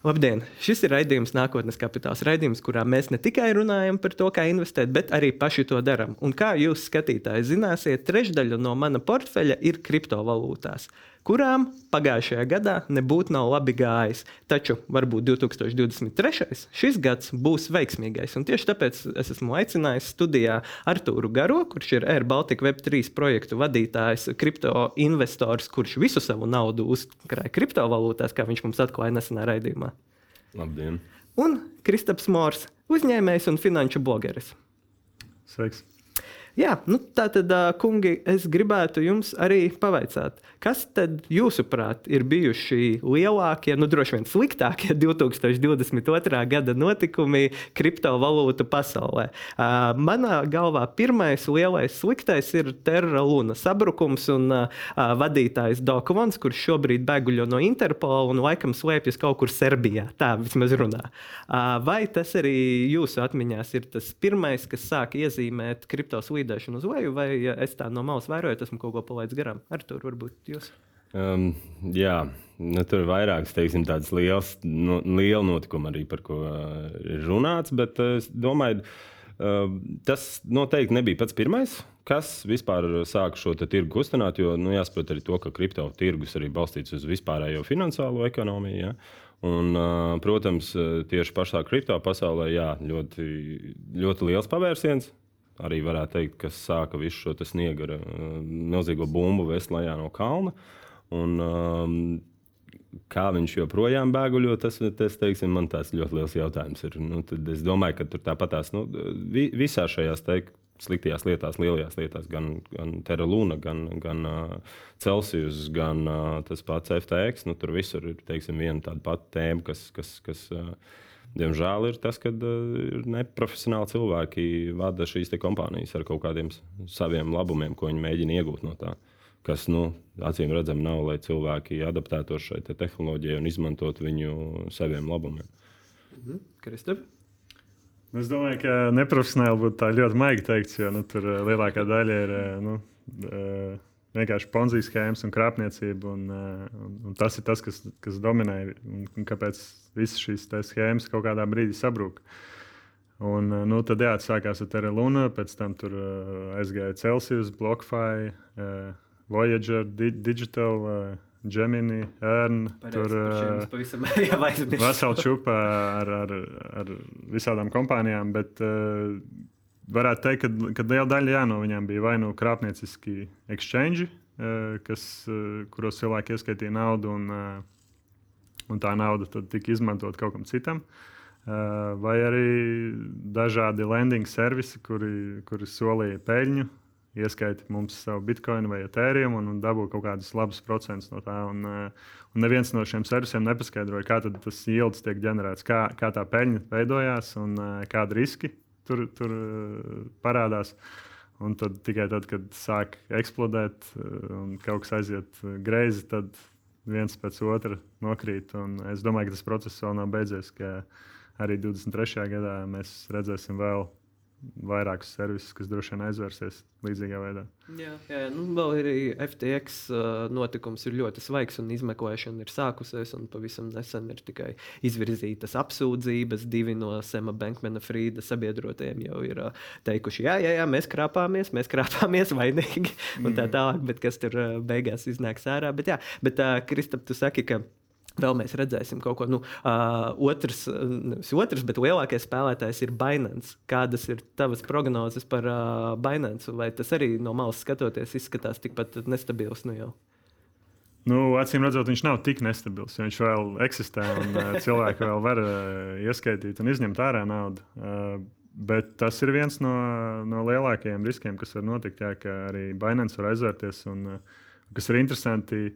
Labdien! Šis ir raidījums Nākotnes kapitāls. Raidījums, kurā mēs ne tikai runājam par to, kā investēt, bet arī paši to darām. Un kā jūs, skatītāji, zināsiet, trešdaļa no mana portfeļa ir kriptovalūtās kurām pagājušajā gadā nebūtu nav labi gājis. Taču varbūt 2023. šis gads būs veiksmīgais. Un tieši tāpēc es esmu aicinājis studijā Artūru Garo, kurš ir Air Baltica Web3 projektu vadītājs, kripto investors, kurš visu savu naudu uzkrāja kriptovalūtās, kā viņš mums atklāja nesenā raidījumā. Labdien! Un Kristaps Mors, uzņēmējs un finanšu blogeris. Sveiks! Jā, nu, tā tad, kungi, es gribētu jums arī pavaicāt, kas tad jūsuprāt ir bijuši lielākie, nu, droši vien sliktākie 2022. gada notikumi kriptovalūtu pasaulē? Uh, manā galvā pirmais lielais sliktais ir Terra Luna sabrukums un uh, vadītājs Dokvans, kurš šobrīd bēguļo no Interpola un laikam slēpjas kaut kur Serbijā. Tā vismaz runā. Uh, vai tas arī jūsu atmiņās ir tas pirmais, kas sāk iezīmēt kriptovalūtu? Slīdēšanu uz leju, vai ja es tā no malas vēroju, esmu kaut ko palaidis garām. Ar to varbūt jūs. Um, jā, nu, tur ir vairākas teiksim, tādas lielas, no, liela notikuma arī, par ko uh, ir runāts. Bet uh, es domāju, uh, tas noteikti nebija pats pirmais, kas vispār sāka šo tirgu kustināt. Jo nu, jāsaprot arī to, ka kripto tirgus arī balstīts uz vispārējo finansiālo ekonomiju. Ja? Un, uh, protams, tieši pašā kripto pasaulē jā, ļoti, ļoti liels pavērsiens arī varētu teikt, kas sāka visu šo sniega uh, milzīgo bumbu vest lejā no kalna. Un, um, kā viņš joprojām bēguļo, tas, tas teiksim, man tas ļoti liels jautājums ir. Nu, es domāju, ka tur tāpatās nu, vi, visā šajās teikt, sliktajās lietās, lielajās lietās, gan, gan Terra Luna, gan, gan uh, Celsius, gan uh, tas pats FTX. Nu, tur visur ir teiksim, viena tāda pati tēma, kas. kas, kas uh, diemžēl ir tas, ka uh, neprofesionāli cilvēki vada šīs kompānijas ar kaut kādiem saviem labumiem, ko viņi mēģina iegūt no tā. Kas, nu, acīm redzami, nav, lai cilvēki adaptētos šai te tehnoloģijai un izmantotu viņu saviem labumiem. Mhm. Kristofers? Es domāju, ka neprofesionāli būtu tā ļoti maigi teikt, jo nu, tur lielākā daļa ir. Nu, vienkārši ponzijas schēmas un krāpniecība. Un, un, un tas ir tas, kas, kas dominē un, un kāpēc visas šīs schēmas kaut kādā brīdī sabrūk. Un, nu, tad jā, sākās ar Terra Luna, pēc tam tur aizgāja Celsius, BlockFi, Voyager, Di Digital. Gemini, Ern, tur bija vesela čūpa ar, ar, ar visādām kompānijām, bet uh, varētu teikt, ka, ka liela daļa jā, no viņiem bija vai nu krāpnieciski exchange, eh, kas, eh, kuros cilvēki ieskaitīja naudu, un, eh, un tā nauda tika izmantota kaut kam citam. Vai arī dažādi landing servisi, kuri, kuri solīja peļņu, ieskaiti mums savu bitkoinu vai ethereum un, un dabū kaut kādus labus procentus no tā. Un, un neviens no šiem servisiem nepaskaidroja, kā tas yields tiek ģenerēts, kā, kā tā peļņa veidojās un kādi riski tur, tur eh, parādās. Un tad tikai tad, kad sāk eksplodēt eh, un kaut kas aiziet eh, greizi, tad viens pēc otra nokrīt. Un es domāju, ka tas process vēl nav beidzies. Arī 23. gadā mēs redzēsim vēl vairākus servisus, kas droši vien aizvērsies līdzīgā veidā. Jā, jā nu, vēl ir arī FTX uh, notikums, ir ļoti svaigs un izmeklēšana ir sākusies. Pavisam nesen ir tikai izvirzītas apsūdzības. Divi no Sema Bankmana Frīda sabiedrotiem jau ir uh, teikuši, jā, jā, jā, mēs krāpāmies, mēs krāpāmies vainīgi un tā mm. tālāk, bet kas tur uh, beigās iznāks ārā. Bet, jā, bet Kristap, tu saki, ka Vēl mēs redzēsim kaut ko. Nu, uh, otrs, nevis otrs, bet lielākais spēlētājs ir Binance. Kādas ir tavas prognozes par uh, Binance? Vai tas arī no malas skatoties, izskatās tikpat nestabils? Nu jau? Nu, acīm redzot, viņš nav tik nestabils. Viņš vēl eksistē un cilvēki vēl var ieskaitīt un izņemt ārā naudu. Bet tas ir viens no, no lielākajiem riskiem, kas var notikt. Jā, ka arī Binance var aizvērties. Un, kas ir interesanti,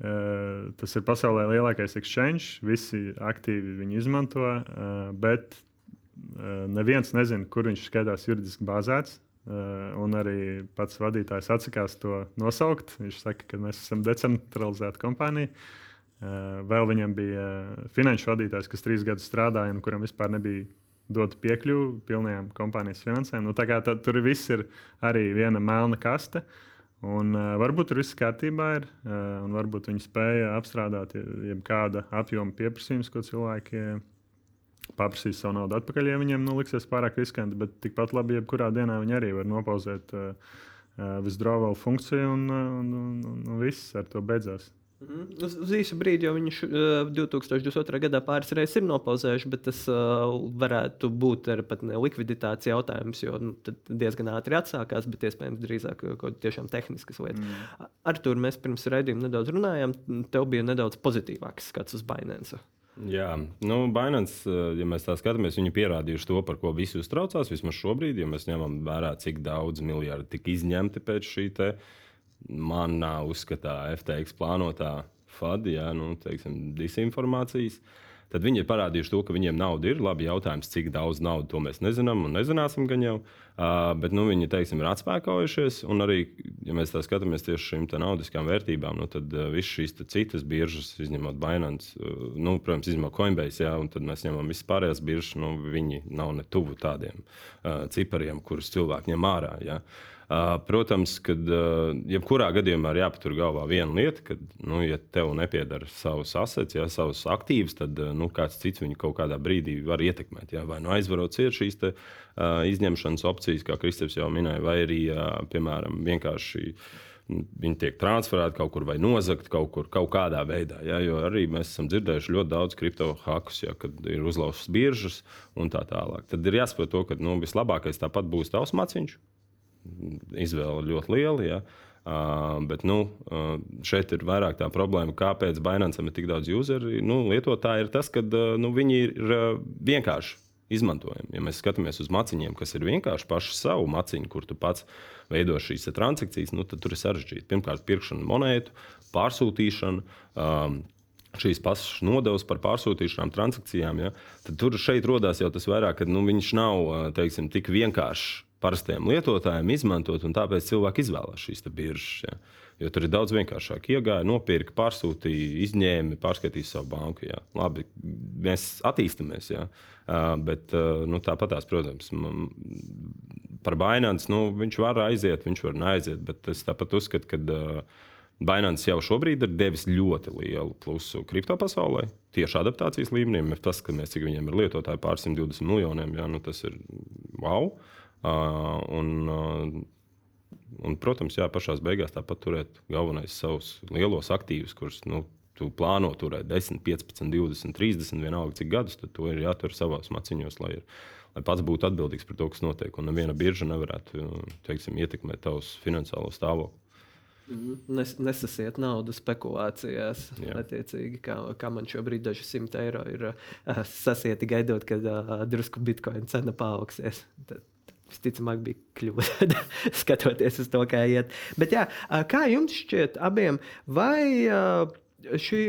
tas ir pasaulē lielākais exchange. Visi aktīvi viņu izmanto, uh, bet uh, neviens nezina, kur viņš skaitās juridiski bāzēts. Un arī pats vadītājs atsakās to nosaukt. Viņš saka, ka mēs esam decentralizēta kompānija. Vēl viņam bija finanšu vadītājs, kas trīs gadus strādāja un kuram vispār nebija dota piekļuve pilnajām kompānijas finansēm. Nu, tā, tur viss ir arī viena melna kaste. Uh, Un, uh, varbūt tur viss kārtībā ir, uh, un varbūt viņi spēja apstrādāt jebkāda apjoma pieprasījums, ko cilvēki paprasīs savu naudu atpakaļ, ja viņiem nu, liksies pārāk riskanti. Bet tikpat labi, jebkurā dienā viņi arī var nopauzēt uh, uh, visdrāvalu funkciju, un, un, un, un, un viss ar to beidzās. Mhm. Uz, uz īsu brīdi jau viņš uh, 2022. gadā pāris reizes ir nopauzējuši, bet tas uh, varētu būt arī likviditātes jautājums, jo nu, diezgan ātri atsākās, bet iespējams drīzāk kaut kādas tiešām tehniskas lietas. Mm. Ar to mēs pirms raidījuma nedaudz runājām. Tev bija nedaudz pozitīvāks skats uz Binance. Jā, nu, Bainants, ja mēs tā skatāmies, viņi pierādījuši to, par ko visi uztraucās. Vismaz šobrīd, ja mēs ņemam vērā, cik daudz miljardu tika izņemti pēc šī te manā uzskatā FTX plānotā FAD, ja, nu, teiksim, disinformācijas. Tad viņi ir parādījuši to, ka viņiem nauda ir. Labi, jautājums, cik daudz naudas to mēs nezinām un nezināsim gan jau. Uh, bet nu, viņi teiksim, ir atspēkojušies. Un arī, ja mēs tā skatāmies tieši šīm naudiskām vērtībām, nu, tad uh, visas šīs citas biržas, izņemot Binance, uh, nu, protams, izņemot Coinbase, jā, un tad mēs ņemam visas pārējās biržas, nu, viņi nav ne tuvu tādiem uh, cipariem, kurus cilvēki ņem ārā. Jā. Uh, Protams, ka jebkurā gadījumā ir jāpatur galvā viena lieta, ka, nu, ja tev nepiedara savus asets, ja savus aktīvus, tad nu, kāds cits viņu kaut kādā brīdī var ietekmēt. Ja? Vai nu aizvarots ir šīs te, uh, izņemšanas opcijas, kā Kristofers jau minēja, vai arī, uh, piemēram, vienkārši viņi tiek transferēti kaut kur vai nozagti kaut kur, kaut kādā veidā. Ja, jo arī mēs esam dzirdējuši ļoti daudz kripto hakus, ja, kad ir uzlauztas biržas un tā tālāk. Tad ir jāsaprot to, ka nu, vislabākais tāpat būs tavs maciņš izvēle ļoti liela. Ja. Uh, bet nu, uh, šeit ir vairāk tā problēma, kāpēc Bainansam ir tik daudz useru. Nu, lietotāji ir tas, ka uh, nu, viņi ir vienkārši izmantojami. Ja mēs skatāmies uz maciņiem, kas ir vienkārši pašu savu maciņu, kur tu pats veido šīs transakcijas, nu, tad tur ir sarežģīti. Pirmkārt, pirkšana monētu, pārsūtīšana. Um, šīs pašas nodevas par pārsūtīšanām, transakcijām, ja, tad tur šeit rodas jau tas vairāk, ka nu, viņš nav teiksim, tik vienkāršs parastajiem lietotājiem izmantot, un tāpēc cilvēki izvēlās šīs biržas. Ja. Jo tur ir daudz vienkāršāk. Iegāja, nopirka, pārsūtīja, izņēma, pārskatīja savu banku. Jā. Labi, mēs attīstāmies, jā. bet nu, tāpatās, protams, par Bainants nu, viņš var aiziet, viņš var neaiziet. Bet es tāpat uzskatu, ka Bainants jau šobrīd ir devis ļoti lielu plusu kripto pasaulē. Tieši adaptācijas līmenī, mēs paskatāmies, cik viņiem ir lietotāji pār 120 miljoniem. Jā, nu, tas ir wow! Uh, un, un, protams, jā, pašā beigās tāpat turēt galvenais savus lielos aktīvus, kurus nu, tu plāno turēt 10, 15, 20, 30, vienalga cik gadus, tad to ir jātur savās maciņos, lai, ir, lai pats būtu atbildīgs par to, kas notiek. Un neviena birža nevarētu teiksim, ietekmēt tavus finansiālo stāvokli. Mhm. Nes, nesasiet naudu spekulācijās. Kā, kā man šobrīd daži simti eiro ir uh, sasieti gaidot, kad uh, drusku bitkoina cena paaugsies. Tad visticamāk, bija kļūda, skatoties uz to, kā iet. Bet, jā, kā jums šķiet, abiem, vai šī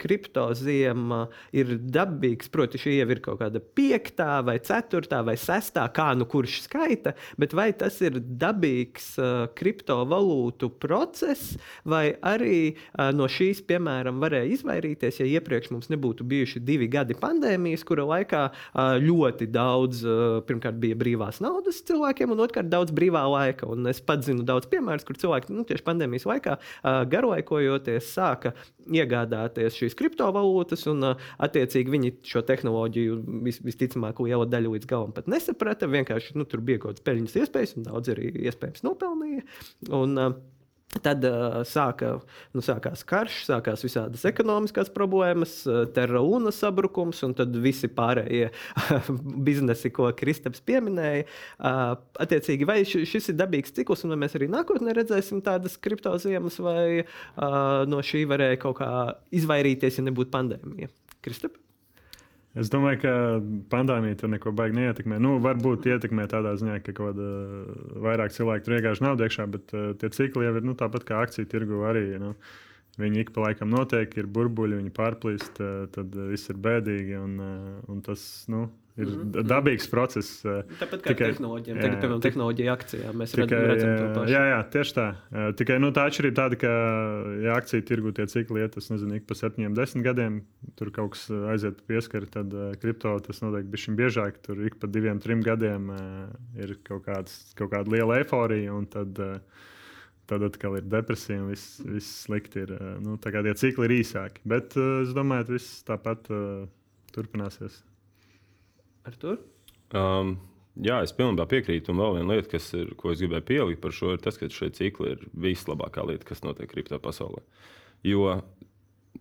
kriptoziema ir dabīgs. Proti, šī jau ir kaut kāda piektā, vai ceturtā, vai sestā, kā nu kurš skaita, bet vai tas ir dabīgs uh, kriptovalūtu process, vai arī uh, no šīs, piemēram, varēja izvairīties, ja iepriekš mums nebūtu bijuši divi gadi pandēmijas, kura laikā uh, ļoti daudz, uh, pirmkārt, bija brīvās naudas cilvēkiem, un otrkārt, daudz brīvā laika. Un es pats zinu daudz piemērus, kur cilvēki nu, tieši pandēmijas laikā uh, garlaikojoties sāka iegādāties šīs kriptovalūtas, un attiecīgi viņi šo tehnoloģiju vis, visticamāk liela daļa līdz galam pat nesaprata. Vienkārši nu, tur bija kaut kādas peļņas iespējas, un daudz arī iespējams nopelnīja. Un, uh, Tad uh, sāka, nu, sākās karš, sākās visādas ekonomiskās problēmas, uh, terora sabrukums, un tad visi pārējie biznesi, ko Kristaps pieminēja. Uh, attiecīgi, vai šis ir dabīgs cikls, un vai mēs arī nākotnē redzēsim tādas kriptoziemas, vai uh, no šī varēja kaut kā izvairīties, ja nebūtu pandēmija? Kristap? Es domāju, ka pandēmija tur neko baigi neietekmē. Nu, varbūt ietekmē tādā ziņā, ka kaut kāda vairāk cilvēku tur vienkārši nav iekšā, bet uh, tie cikli jau ir nu, tāpat kā akciju tirgu arī. Nu, viņi ik pa laikam notiek, ir burbuļi, viņi pārplīst, uh, tad viss ir bēdīgi. Un, uh, un tas, nu, Ir mm -hmm. dabīgs process. Eh, Tāpat kā tikai, tehnoloģijām, tagad, piemēram, tehnoloģija akcijā. Mēs tikai, redzam to pašu. Jā, jā, tieši tā. Eh, tikai nu, tā atšķirība tāda, ka, ja akciju tirgu tie cikli iet, es nezinu, ik pa septiņiem, desmit gadiem, tur kaut kas aiziet pieskari, tad uh, kripto tas noteikti bija šim biežāk. Tur ik pa diviem, trim gadiem ir kaut, kāds, kaut kāda liela eifórija, un tad, tad atkal ir depresija un viss, viss slikti. Ir, nu, tā kā tie cikli ir īsāki. Bet uh, es domāju, ka viss tāpat uh, turpināsies. Ar to? Um, jā, es pilnībā piekrītu. Un vēl viena lieta, kas ir, ko es gribēju pielikt par šo, ir tas, ka šie cikli ir vislabākā lieta, kas notiek kripto pasaulē. Jo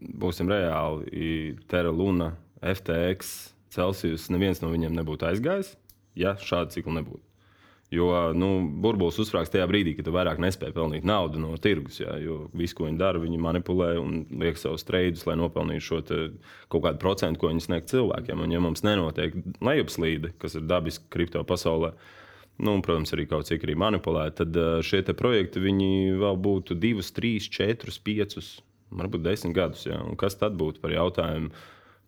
būsim reāli, Terra Luna, FTX, Celsius, neviens no viņiem nebūtu aizgājis, ja šāda cikla nebūtu. Jo nu, burbulis uzsprāgst tajā brīdī, kad tu vairāk nespēji pelnīt naudu no tirgus. Jā, jo viss, ko viņi dara, viņi manipulē un liek savus treidus, lai nopelnītu šo kaut kādu procentu, ko viņi sniedz cilvēkiem. Un, ja mums nenotiek lejupslīde, kas ir dabiski kripto pasaulē, nu, un, protams, arī kaut cik arī manipulēti, tad šie projekti vēl būtu divus, trīs, četrus, piecus, varbūt desmit gadus. Jā. Un kas tad būtu par jautājumu?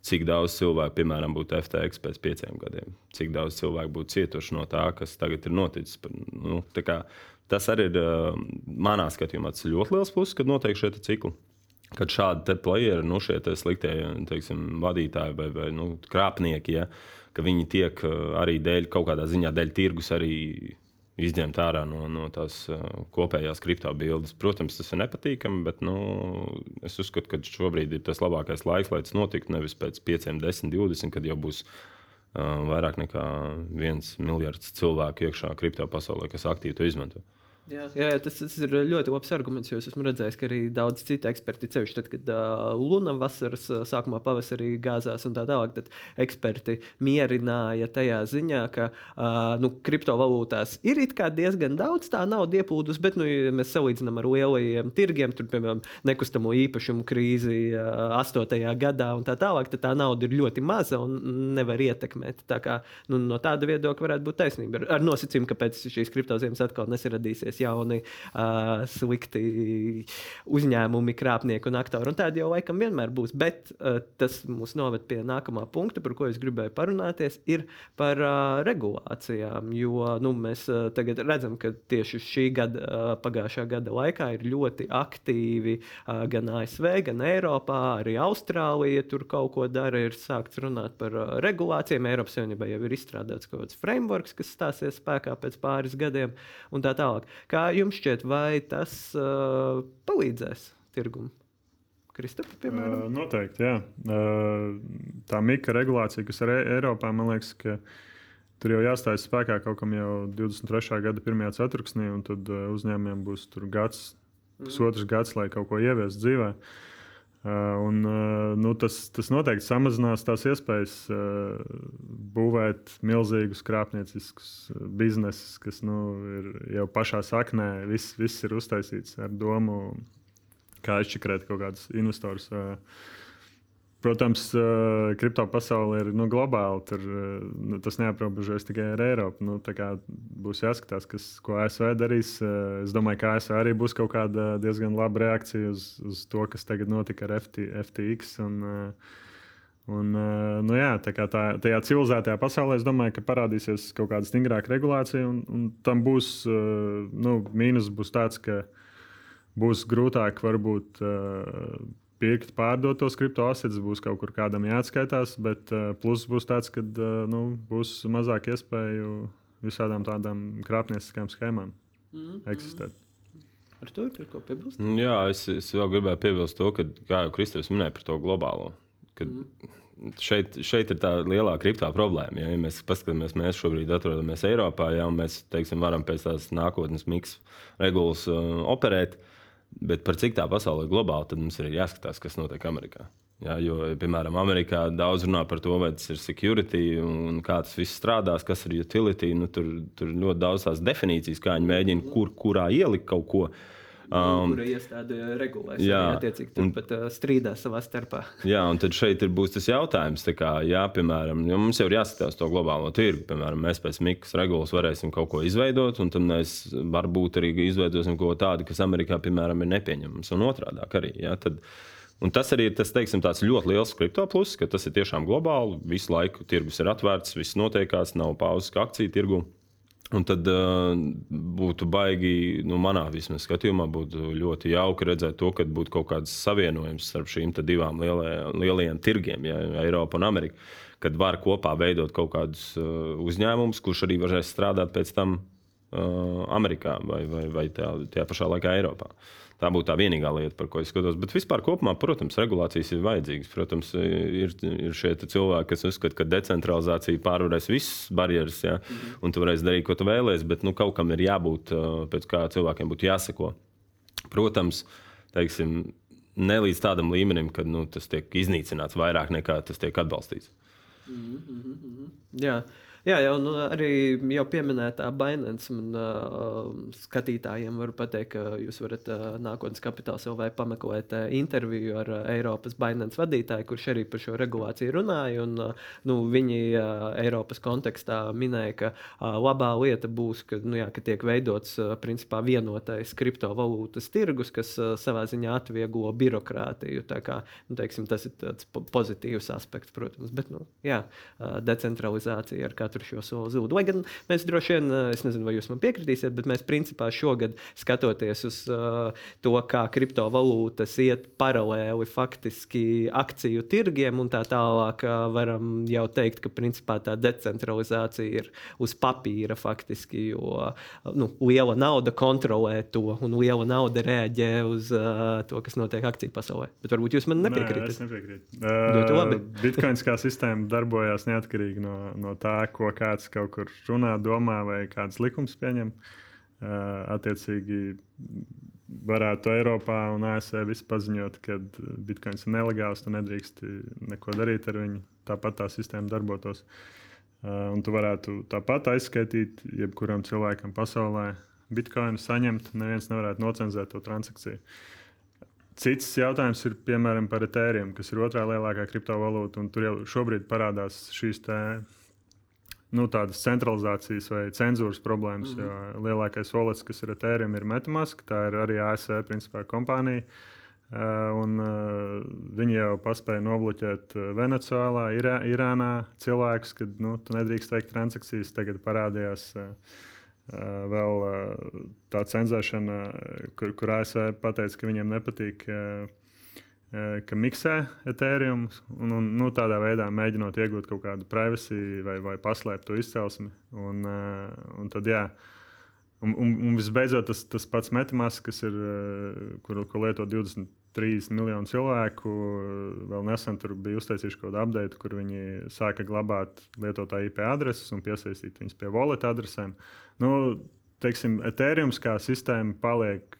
Cik daudz cilvēku, piemēram, būtu FTX pēc pieciem gadiem, cik daudz cilvēku būtu cietuši no tā, kas tagad ir noticis. Nu, kā, tas arī ir manā skatījumā ļoti liels pluss, kad notiek šie cikli. Kad šādi playeri, nu, šie sliktie teiksim, vadītāji vai, vai nu, krāpnieki, ja, ka viņi tiek arī dēļ kaut kādā ziņā, dēļ tirgus arī izņemt ārā no, no tās uh, kopējās kriptobildes. Protams, tas ir nepatīkami, bet nu, es uzskatu, ka šobrīd ir tas labākais laiks, lai tas notiktu. Nevis pēc 5, 10, 20, kad jau būs uh, vairāk nekā viens miljards cilvēku iekšā kripto pasaulē, kas aktīvi to izmanto. Jā, jā, tas, tas ir ļoti labs arguments. Es esmu redzējis, ka arī daudz citu eksperti, ceļš, tad, kad uh, Luna vasaras uh, sākumā pavasarī gāzās un tā tālāk, tad eksperti mierināja tajā ziņā, ka uh, nu, kriptovalūtās ir diezgan daudz tā naudas ieplūdus, bet, nu, ja mēs salīdzinām ar lielajiem tirgiem, tur, piemēram, nekustamo īpašumu krīzi uh, 8. gadā un tā tālāk, tad tā nauda ir ļoti maza un nevar ietekmēt. Tā kā, nu, no tāda viedokļa varētu būt taisnība. Ar, ar nosacījumu, ka pēc šīs kriptoziemas atkal nesaradīsies parādīsies jauni uh, slikti uzņēmumi, krāpnieki un aktori. Un tādi jau laikam vienmēr būs. Bet uh, tas mūs noved pie nākamā punkta, par ko es gribēju parunāties, ir par uh, regulācijām. Jo nu, mēs uh, tagad redzam, ka tieši šī gada, uh, pagājušā gada laikā ir ļoti aktīvi uh, gan ASV, gan Eiropā, arī Austrālija tur kaut ko dara. Ir sākts runāt par uh, regulācijām. Eiropas Savienībā jau ir izstrādāts kaut kāds frameworks, kas stāsies spēkā pēc pāris gadiem, un tā tālāk. Kā jums šķiet, vai tas uh, palīdzēs tirgumam? Kristofa, piemēram? Uh, noteikti, jā. Uh, tā mika regulācija, kas ir Eiropā, man liekas, ka tur jau jāstājas spēkā kaut kam jau 23. gada 1. ceturksnī, un tad uh, uzņēmumiem būs gads, mhm. pusotrs gads, lai kaut ko ieviestu dzīvē. Uh, Uh, un, uh, nu, tas, tas noteikti samazinās tās iespējas uh, būvēt milzīgus krāpnieciskus biznesus, kas nu, ir jau pašā saknē. Viss, viss ir uztaisīts ar domu, kā izčakrēt kaut kādus investorus. Protams, kripto pasaule ir nu, globāla. Tur, nu, tas neaprobežojas tikai ar Eiropu. Nu, būs jāskatās, kas, ko ASV darīs. Es domāju, ka ASV arī būs kaut kāda diezgan laba reakcija uz, uz to, kas tagad notika ar FT, FTX. Un, un, nu, jā, tā tā, tajā civilizētajā pasaulē es domāju, ka parādīsies kaut kāda stingrāka regulācija. Un, un tam būs nu, mīnus būs tāds, ka būs grūtāk varbūt. Pirkt, pārdot tos kriptoasets, būs kaut kur kādam jāatskaitās, bet uh, pluss būs tāds, ka uh, nu, būs mazāk iespēju visādām tādām krāpnieciskām schēmām mm -hmm. eksistēt. Ar to ir ko piebilst? Mm, jā, es, es vēl gribēju piebilst to, ka, kā jau Kristofers minēja par to globālo. Kad, mm. Šeit, šeit ir tā lielā kriptā problēma. Ja, ja mēs paskatāmies, mēs šobrīd atrodamies Eiropā, ja mēs teiksim, varam pēc tās nākotnes miksa regulas uh, operēt, uh, Bet par cik tā pasaule ir globāla, tad mums ir jāskatās, kas notiek Amerikā. Jā, jo, piemēram, Amerikā daudz runā par to, vai tas ir security un kā tas viss strādās, kas ir utility. Nu, tur, tur ļoti daudz tās definīcijas, kā viņi mēģina, kur, kurā ielikt kaut ko. Uh, Um, kura iestāde regulēs, jā, attiecīgi tur un, pat uh, strīdās savā starpā. Jā, un tad šeit ir, būs tas jautājums, kā, jā, piemēram, jo mums jau ir jāskatās to globālo tirgu. Piemēram, mēs pēc Mikas regulas varēsim kaut ko izveidot, un tad mēs varbūt arī izveidosim kaut ko tādu, kas Amerikā, piemēram, ir nepieņemams, un otrādi arī. Jā, tad, Un tas arī ir tas, teiksim, ļoti liels kripto pluss, ka tas ir tiešām globāli. Visu laiku tirgus ir atvērts, viss notiekās, nav pauzes akciju tirgu. Un tad uh, būtu baigi, nu, manā vismaz skatījumā, būtu ļoti jauki redzēt to, ka būtu kaut kāds savienojums starp šīm divām lielē, lielajiem tirgiem, ja, Eiropa un Amerika. Kad var kopā veidot kaut kādus uh, uzņēmumus, kurš arī varēs strādāt pēc tam uh, Amerikā vai, vai, vai tajā, tajā pašā laikā Eiropā. Tā būtu tā vienīgā lieta, par ko es skatos. Bet vispār, kopumā, protams, regulācijas ir vajadzīgas. Protams, ir, ir šie cilvēki, kas uzskata, ka decentralizācija pārvarēs visas barjeras, ja? mm. un tu varēsi darīt, ko tu vēlēsies, bet nu, kaut kam ir jābūt, pēc kā cilvēkiem būtu jāseko. Protams, teiksim, ne līdz tādam līmenim, ka nu, tas tiek iznīcināts vairāk nekā tas tiek atbalstīts. Mm -hmm. Jā. Jā, jau nu, arī jau pieminētā Binance un uh, skatītājiem varu pateikt, ka jūs varat uh, nākotnes kapitāls jau vai pameklēt uh, interviju ar uh, Eiropas Binance vadītāju, kurš arī par šo regulāciju runāja. Un, uh, nu, viņi uh, Eiropas kontekstā minēja, ka uh, labā lieta būs, ka, nu, jā, ka tiek veidots uh, principā vienotais kriptovalūtas tirgus, kas uh, savā ziņā atvieglo birokrātiju. Kā, nu, teiksim, tas ir tāds pozitīvs aspekts, protams, bet nu, jā, uh, decentralizācija ar katru katru šo soli zūd. Lai gan mēs droši vien, eh, es nezinu, vai jūs man piekritīsiet, bet mēs principā šogad skatoties uz uh, to, kā kriptovalūtas iet paralēli faktiski akciju tirgiem un tā tālāk, uh, varam jau teikt, ka principā tā decentralizācija ir uz papīra faktiski, jo nu, liela nauda kontrolē to un liela nauda reaģē uz uh, to, kas notiek akciju pasaulē. Bet varbūt jūs man nepiekrītat. Nē, es nepiekrītu. Uh, Bitcoins kā sistēma darbojās neatkarīgi no, no tā, ko ko kāds kaut kur runā, domā, vai kāds likums pieņem. Attiecīgi, varētu Eiropā un ASV visi paziņot, ka bitkoins ir nelegāls, tu nedrīkst neko darīt ar viņu. Tāpat tā sistēma darbotos. Un tu varētu tāpat aizskaitīt jebkuram cilvēkam pasaulē bitkoinu, saņemt, neviens nevarētu nocenzēt to transakciju. Cits jautājums ir piemēram par Ethereum, kas ir otrā lielākā kriptovalūta. Tur jau šobrīd parādās šīs nu, tādas centralizācijas vai cenzūras problēmas. Mm -hmm. Lielākais valets, kas ir Ethereum, ir Metamask. Tā ir arī ASV principā, kompānija. Uh, un, uh, viņi jau paspēja nobloķēt uh, Venecijā, Irā, Irānā cilvēkus, kad nu, tu nedrīkst veikt transakcijas. Tagad parādījās vēl tā cenzēšana, kur, kur ASV pateica, ka viņiem nepatīk. Uh, ka miksē Ethereum un, un nu, tādā veidā mēģinot iegūt kaut kādu privacy vai, vai paslēpt to izcelsmi. Un, un tad, jā, un, un, un visbeidzot, tas, tas pats Metamask, kas ir, kur, ko lieto 23 miljonu cilvēku, vēl nesen tur bija uztaisījuši kaut kādu update, kur viņi sāka glabāt lietotāju IP adreses un piesaistīt viņus pie wallet adresēm. Nu, teiksim, Ethereum kā sistēma paliek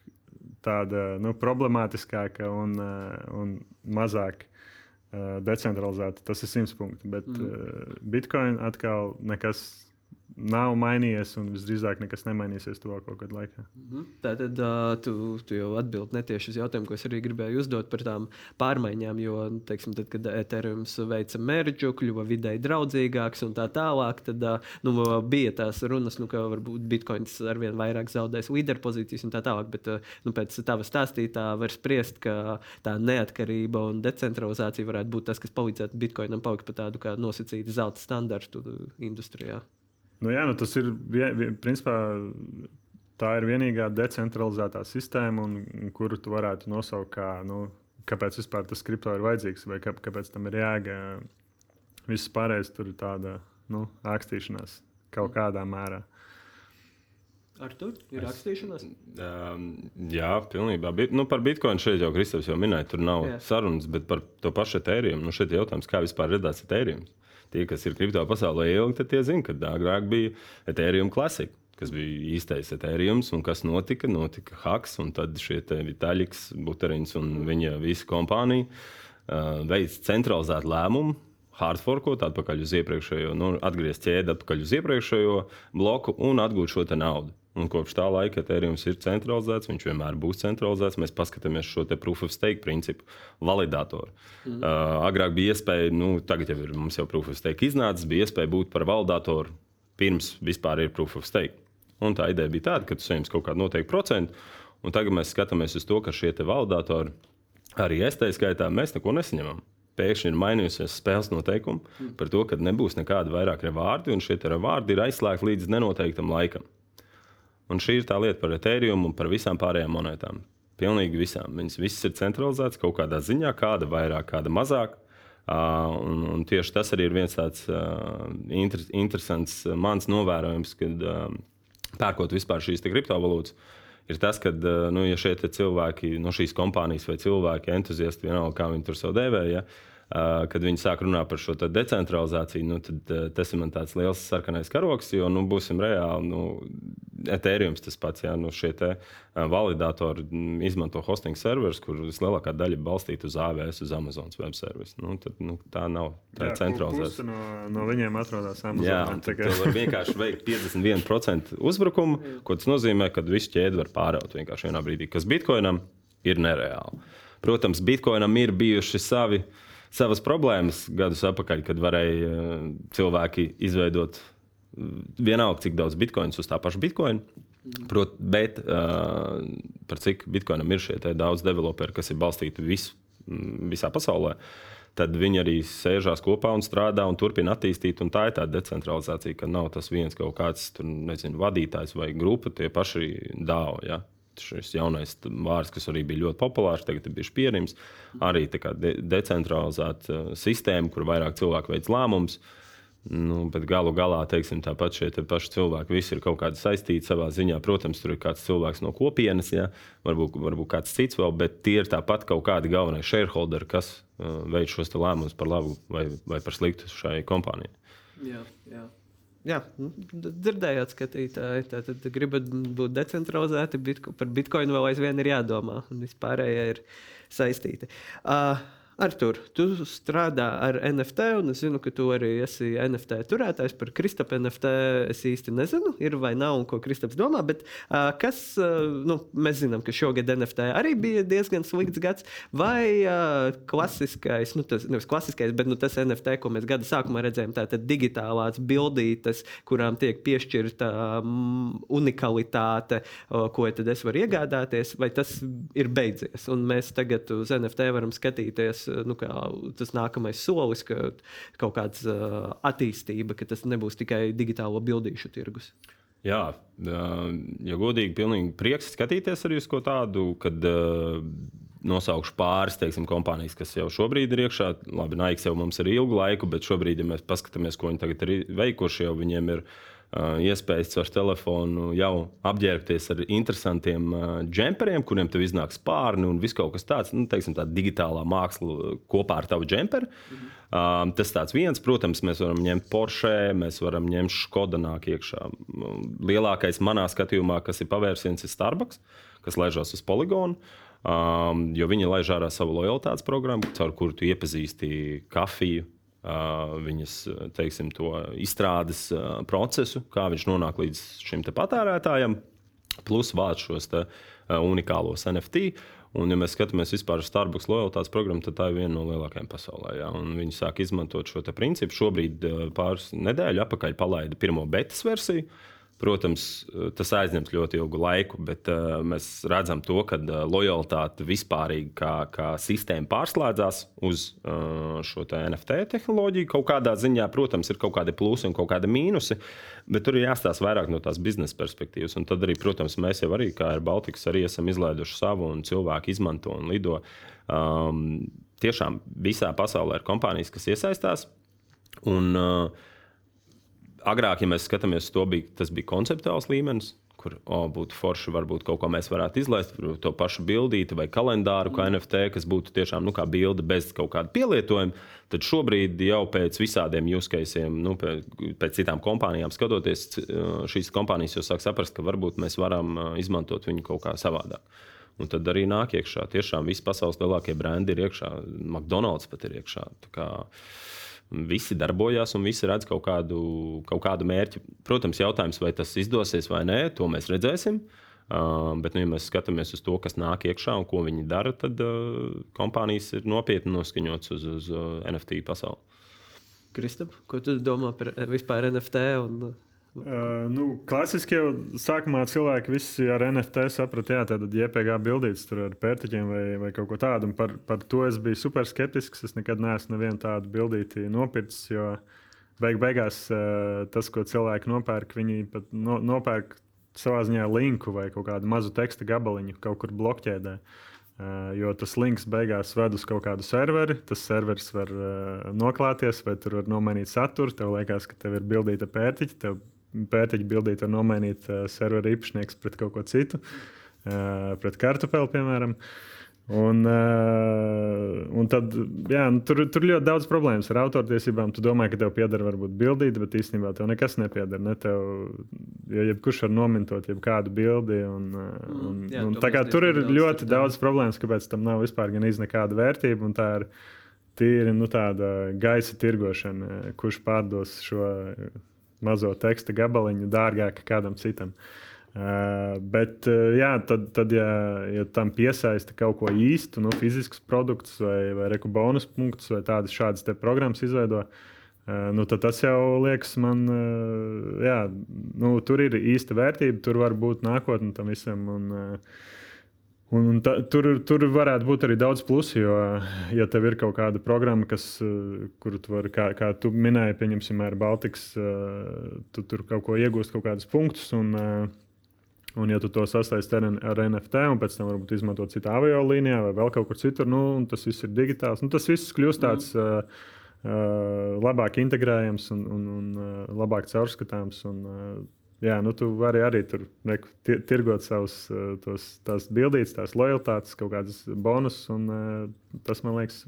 tāda nu, problemātiskāka un, eh, un mazāk uh, decentralizēta. Tas ir simts punkti. Bet mm. uh, Bitcoin atkal nekas nav mainījies, un visdrīzāk nekas nemainīsies tuvāko gadu laikā. -hmm. Tā tad uh, tu, tu jau atbildi netieši uz jautājumu, ko es arī gribēju uzdot par tām pārmaiņām. Jo, teiksim, tad, kad Ethereum veica mērķu, kļuva vidēji draudzīgāks un tā tālāk, tad uh, nu, bija tās runas, nu, ka varbūt Bitcoins arvien vairāk zaudēs līderpozīcijas un tā tālāk. Bet uh, nu, pēc tava stāstītā var spriest, ka tā neatkarība un decentralizācija varētu būt tas, kas palīdzētu Bitcoinam palikt par tādu kā nosacītu zelta standartu industrijā. Nu, jā, nu, tas ir principā. Tā ir vienīgā decentralizētā sistēma, un, un kuru tu varētu nosaukt kā, nu, kāpēc vispār tas kripto ir vajadzīgs, vai kā, kāpēc tam ir jēga. Viss pārējais tur ir tāda nu, rakstīšanās kaut kādā mērā. Ar to ir rakstīšanās? Um, jā, pilnībā. Bit, nu, par Bitcoin šeit jau Kristofers jau minēja, tur nav jā. sarunas, bet par to pašu etēriju. Nu, šeit ir jautājums, kā vispār radās etērijums tie, kas ir kripto pasaulē ilgi, tad tie zina, ka agrāk bija Ethereum klasika. Kas bija īstais etērijums, un kas notika? Notika haks, un tad šie Vitaļiks, Buterins un viņa visa kompānija uh, veids centralizētu lēmumu, hardforkot atpakaļ uz iepriekšējo, nu, atgriezt ķēdi atpakaļ uz iepriekšējo bloku un atgūt šo naudu. Un kopš tā laika Ethereum ir centralizēts, viņš vienmēr būs centralizēts. Mēs paskatāmies šo proof of stake principu, validatoru. Mm. Uh, agrāk bija iespēja, nu, tagad jau ir mums jau proof of stake iznācis, bija iespēja būt par validatoru pirms vispār ir proof of stake. Un tā ideja bija tāda, ka tu saņemsi kaut kādu noteiktu procentu, un tagad mēs skatāmies uz to, ka šie validatori, arī es tā skaitā, mēs neko nesaņemam pēkšņi ir mainījusies spēles noteikumi mm. par to, ka nebūs nekāda vairāk revārdi, un šie revārdi ir aizslēgti līdz nenoteiktam laikam. Un šī ir tā lieta par Ethereum un par visām pārējām monētām. Pilnīgi visām. Viņas visas ir centralizētas kaut kādā ziņā, kāda vairāk, kāda mazāk. Uh, un, un tieši tas arī ir viens tāds uh, inter, interesants uh, mans novērojums, kad uh, pērkot vispār šīs kriptovalūtas, ir tas, ka nu, ja šie cilvēki no šīs kompānijas vai cilvēki, entuziasti, vienalga, kā viņi tur sev dēvēja. Ja, kad viņi sāk runāt par šo decentralizāciju, nu, tad tas ir tāds liels sarkanais karoks. Jo, nu, būsim reāli, nu, Ethereum tas pats, ja nu, šie validatori izmanto hosting serverus, kur vislielākā daļa balstīta uz AWS, uz Amazon web servisu. Nu, tad, nu, tā nav tā jā, centralizēta. No, no viņiem atrodas Amazon. Jā, tad var vienkārši veikt 51% uzbrukumu, ko tas nozīmē, ka visu ķēdi var pāraut vienkārši vienā brīdī, kas Bitcoinam ir nereāli. Protams, Bitcoinam ir bijuši savi uh, savas problēmas gadus atpakaļ, kad varēja eh, cilvēki izveidot mm, vienalga, cik daudz bitkoinu uz tā paša bitkoina. Prot, bet uh, par cik bitkoinam ir šie daudz developeri, kas ir balstīti vis, mm, visā pasaulē, tad viņi arī sēžās kopā un strādā un turpina attīstīt. Un tā ir tā decentralizācija, ka nav tas viens kaut kāds tur, nezinu, vadītājs vai grupa, tie paši dāvā. Ja? Šis jaunais vārds, kas arī bija ļoti populārs, tagad ir bijis pierīms. Arī de decentralizēta uh, sistēma, kur vairāk cilvēku veids lēmumus. Nu, bet galu galā, teiksim, tāpat šie te paši cilvēki visi ir kaut kādi saistīti savā ziņā. Protams, tur ir kāds cilvēks no kopienas, ja? varbūt, varbūt kāds cits vēl, bet tie ir tāpat kaut kādi galvenie shareholderi, kas uh, veids šos lēmumus par labu vai, vai par sliktu šai kompānijai. Jā, jā. Jā, dzirdējāt, skatītāji. Tad gribat būt decentralizēti, bitko, par bitkoinu vēl aizvien ir jādomā, un vispārējie ir saistīti. Uh, Artur, tu strādā ar NFT, un es zinu, ka tu arī esi NFT turētājs. Par Kristapu NFT es īsti nezinu, ir vai nav, un ko Kristaps domā. Bet uh, kas, uh, nu, mēs zinām, ka šogad NFT arī bija diezgan slikts gads. Vai uh, klasiskais, nu, tas nevis klasiskais, bet nu, tas NFT, ko mēs gada sākumā redzējām, tātad digitālās bildītes, kurām tiek piešķirta um, unikalitāte, uh, ko tad es varu iegādāties, vai tas ir beidzies. Un mēs tagad uz NFT varam skatīties nu, tas nākamais solis, ka kaut kāda uh, attīstība, ka tas nebūs tikai digitālo bildīšu tirgus. Jā, ja godīgi, pilnīgi prieks skatīties arī uz ko tādu, kad uh, nosaukšu pāris teiksim, kompānijas, kas jau šobrīd ir iekšā. Labi, Nike jau mums ir ilgu laiku, bet šobrīd, ja mēs paskatāmies, ko viņi tagad ir veikuši, jau viņiem ir ielikumi iespējas ar telefonu jau apģērbties ar interesantiem džemperiem, kuriem tev iznāk spārni un viss kaut kas tāds, nu, tā digitālā māksla kopā ar tavu džemperu. Mhm. Uh, tas tāds viens, protams, mēs varam ņemt Porsche, mēs varam ņemt Skoda nāk iekšā. Lielākais manā skatījumā, kas ir pavērsiens, ir Starbucks, kas ležas uz poligonu. Um, jo viņi laiž ārā savu lojalitātes programmu, caur kuru tu iepazīsti kafiju, viņas teiksim, izstrādes procesu, kā viņš nonāk līdz šim patērētājam, plus vāc šos te, unikālos NFT. Un, ja mēs skatāmies vispār uz Starbucks lojalitātes programmu, tad tā ir viena no lielākajām pasaulē. Ja? Viņi sāk izmantot šo principu. Šobrīd, pāris nedēļu atpakaļ, palaida pirmo betas versiju. Uh, Protams, tas aizņems ļoti ilgu laiku, bet uh, mēs redzam, to, ka uh, lojalitāte vispārīgi kā, kā sistēma pārslēdzās uz uh, šo te NFT tehnoloģiju. Kaut kādā ziņā, protams, ir kaut kādi plusi un kaut kādi mīnusi, bet tur ir jāstāsta vairāk no tās biznesa perspektīvas. Un tad arī, protams, mēs jau arī, kā ar Baltikas, arī esam izlaiduši savu un cilvēki izmanto un lido. Um, tiešām visā pasaulē ir kompānijas, kas iesaistās. Un, uh, agrāk, ja mēs skatāmies, bija, tas bija konceptuāls līmenis. Kur oh, būtu forši, varbūt kaut ko mēs varētu izlaist, to pašu bildīti vai kalendāru, kā NFT, kas būtu tiešām nu, kā bilde bez kaut kāda pielietojuma. Tad šobrīd jau pēc visādiem jūskaisiem, nu, pēc, pēc citām kompānijām skatoties, šīs kompānijas jau sāk saprast, ka varbūt mēs varam izmantot viņu kaut kā savādāk. Un tad arī nāk iekšā. Tiešām visi pasaules lielākie brendi ir iekšā. McDonald's pat ir iekšā. Tā kā, uh, Visi darbojas un visi redz kaut kādu, kaut kādu mērķi. Protams, jautājums, vai tas izdosies vai nē, to mēs redzēsim. Uh, bet, nu, ja mēs skatāmies uz to, kas nāk iekšā un ko viņi dara, tad uh, kompānijas ir nopietni noskaņotas uz, uz uh, NFT pasauli. Kristap, ko tu domā par vispār NFT? Un, Uh, nu, klasiski jau sākumā cilvēki visi ar NFT saprata, jā, tāda JPG bildītas tur ar pērtiķiem vai, vai kaut ko tādu. Un par, par to es biju super skeptisks. Es nekad neesmu nevienu tādu bildīti nopircis, jo beig beigās uh, tas, ko cilvēki nopērk, viņi pat no, nopērk savā ziņā linku vai kaut kādu mazu teksta gabaliņu kaut kur blokķēdē. Uh, jo tas links beigās ved uz kaut kādu serveri. Tas serveris var uh, noklāties, vai tur var nomainīt saturu. Tev liekas, ka tev ir bildīta pērtiķa pērtiķu bildīt, var nomainīt uh, serveru īpašnieks pret kaut ko citu, uh, pret kartupeli, piemēram. Un, uh, un tad, jā, nu, tur, tur ļoti daudz problēmas ar autortiesībām. Tu domā, ka tev pieder varbūt bildīt, bet īstenībā tev nekas nepieder. Ne tev, jo jebkurš var nomintot jebkādu bildi. Un, mm, un, jā, un, tā kā tur ir ļoti daudz problēmas, kāpēc tam nav vispār gan nekāda vērtība. Tā ir tīri nu, tāda gaisa tirgošana, kurš pārdos šo mazo teksta gabaliņu dārgāk kādam citam. Uh, bet, uh, jā, tad, tad ja, ja tam piesaista kaut ko īstu, nu, fizisks produkts vai, vai reku bonus punktus vai tādas šādas programmas izveido, uh, nu, tad tas jau liekas man, jā, nu, tur ir īsta vērtība, tur var būt nākotne tam visam. Un, Un, un ta, tur, tur varētu būt arī daudz plusu, jo, ja tev ir kaut kāda programma, kas, kur tu vari, kā, kā tu minēji, pieņemsim, ar Baltikas, tu tur kaut ko iegūst, kaut kādus punktus. Un, Un, ja tu to sasaisti ar, ar NFT, un pēc tam varbūt izmantot citā aviolīnijā vai vēl kaut kur citur, nu, tas viss ir digitāls. Nu, tas viss kļūst tāds mm. uh, labāk integrējams un, un, un labāk caurskatāms. Un, uh, Jā, nu, tu vari arī tur neku, tirgot savus eh, tos, tās bildītas, tās lojalitātes, kaut kādas bonusus. Eh, tas man liekas,